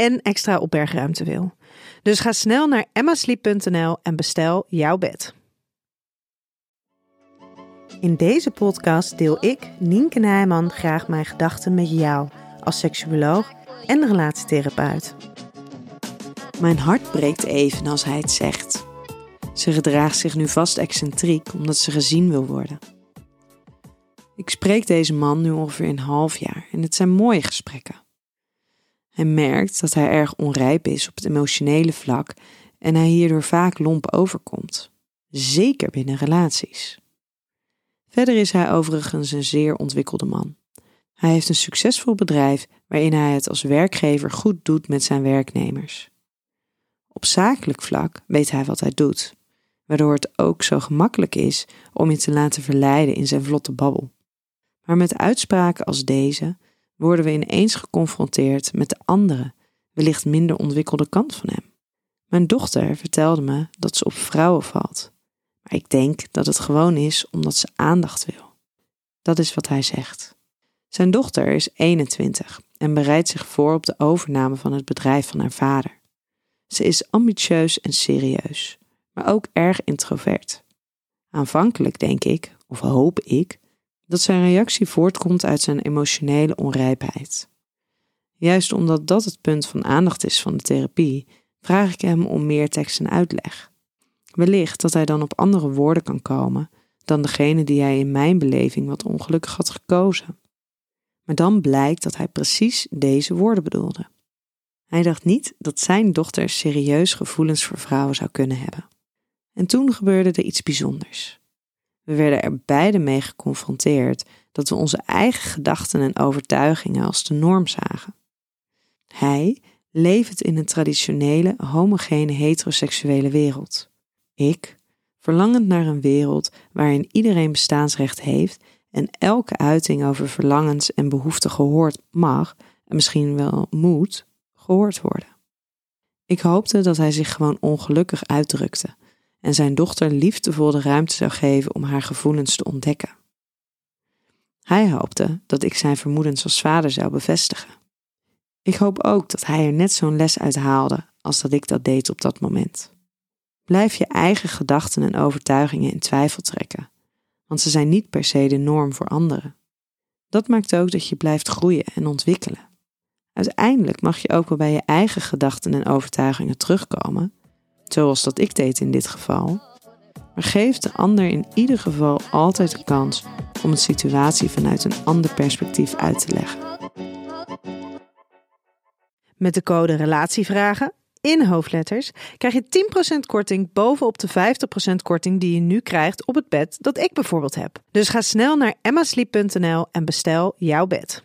en extra opbergruimte wil. Dus ga snel naar emmasleep.nl en bestel jouw bed. In deze podcast deel ik, Nienke Nijman, graag mijn gedachten met jou als seksuoloog en relatietherapeut. Mijn hart breekt even als hij het zegt. Ze gedraagt zich nu vast excentriek omdat ze gezien wil worden. Ik spreek deze man nu ongeveer een half jaar en het zijn mooie gesprekken. Hij merkt dat hij erg onrijp is op het emotionele vlak en hij hierdoor vaak lomp overkomt, zeker binnen relaties. Verder is hij overigens een zeer ontwikkelde man. Hij heeft een succesvol bedrijf waarin hij het als werkgever goed doet met zijn werknemers. Op zakelijk vlak weet hij wat hij doet, waardoor het ook zo gemakkelijk is om je te laten verleiden in zijn vlotte babbel. Maar met uitspraken als deze worden we ineens geconfronteerd met de andere, wellicht minder ontwikkelde kant van hem. Mijn dochter vertelde me dat ze op vrouwen valt, maar ik denk dat het gewoon is omdat ze aandacht wil. Dat is wat hij zegt. Zijn dochter is 21 en bereidt zich voor op de overname van het bedrijf van haar vader. Ze is ambitieus en serieus, maar ook erg introvert. Aanvankelijk denk ik, of hoop ik, dat zijn reactie voortkomt uit zijn emotionele onrijpheid. Juist omdat dat het punt van aandacht is van de therapie, vraag ik hem om meer tekst en uitleg. Wellicht dat hij dan op andere woorden kan komen dan degene die hij in mijn beleving wat ongelukkig had gekozen. Maar dan blijkt dat hij precies deze woorden bedoelde. Hij dacht niet dat zijn dochter serieus gevoelens voor vrouwen zou kunnen hebben. En toen gebeurde er iets bijzonders. We werden er beide mee geconfronteerd dat we onze eigen gedachten en overtuigingen als de norm zagen. Hij leeft in een traditionele, homogene, heteroseksuele wereld. Ik, verlangend naar een wereld waarin iedereen bestaansrecht heeft en elke uiting over verlangens en behoeften gehoord mag en misschien wel moet gehoord worden. Ik hoopte dat hij zich gewoon ongelukkig uitdrukte en zijn dochter liefdevol de ruimte zou geven om haar gevoelens te ontdekken. Hij hoopte dat ik zijn vermoedens als vader zou bevestigen. Ik hoop ook dat hij er net zo'n les uit haalde als dat ik dat deed op dat moment. Blijf je eigen gedachten en overtuigingen in twijfel trekken, want ze zijn niet per se de norm voor anderen. Dat maakt ook dat je blijft groeien en ontwikkelen. Uiteindelijk mag je ook wel bij je eigen gedachten en overtuigingen terugkomen zoals dat ik deed in dit geval. Maar geef de ander in ieder geval altijd de kans om een situatie vanuit een ander perspectief uit te leggen. Met de code RELATIEVRAGEN in hoofdletters krijg je 10% korting bovenop de 50% korting die je nu krijgt op het bed dat ik bijvoorbeeld heb. Dus ga snel naar emmasleep.nl en bestel jouw bed.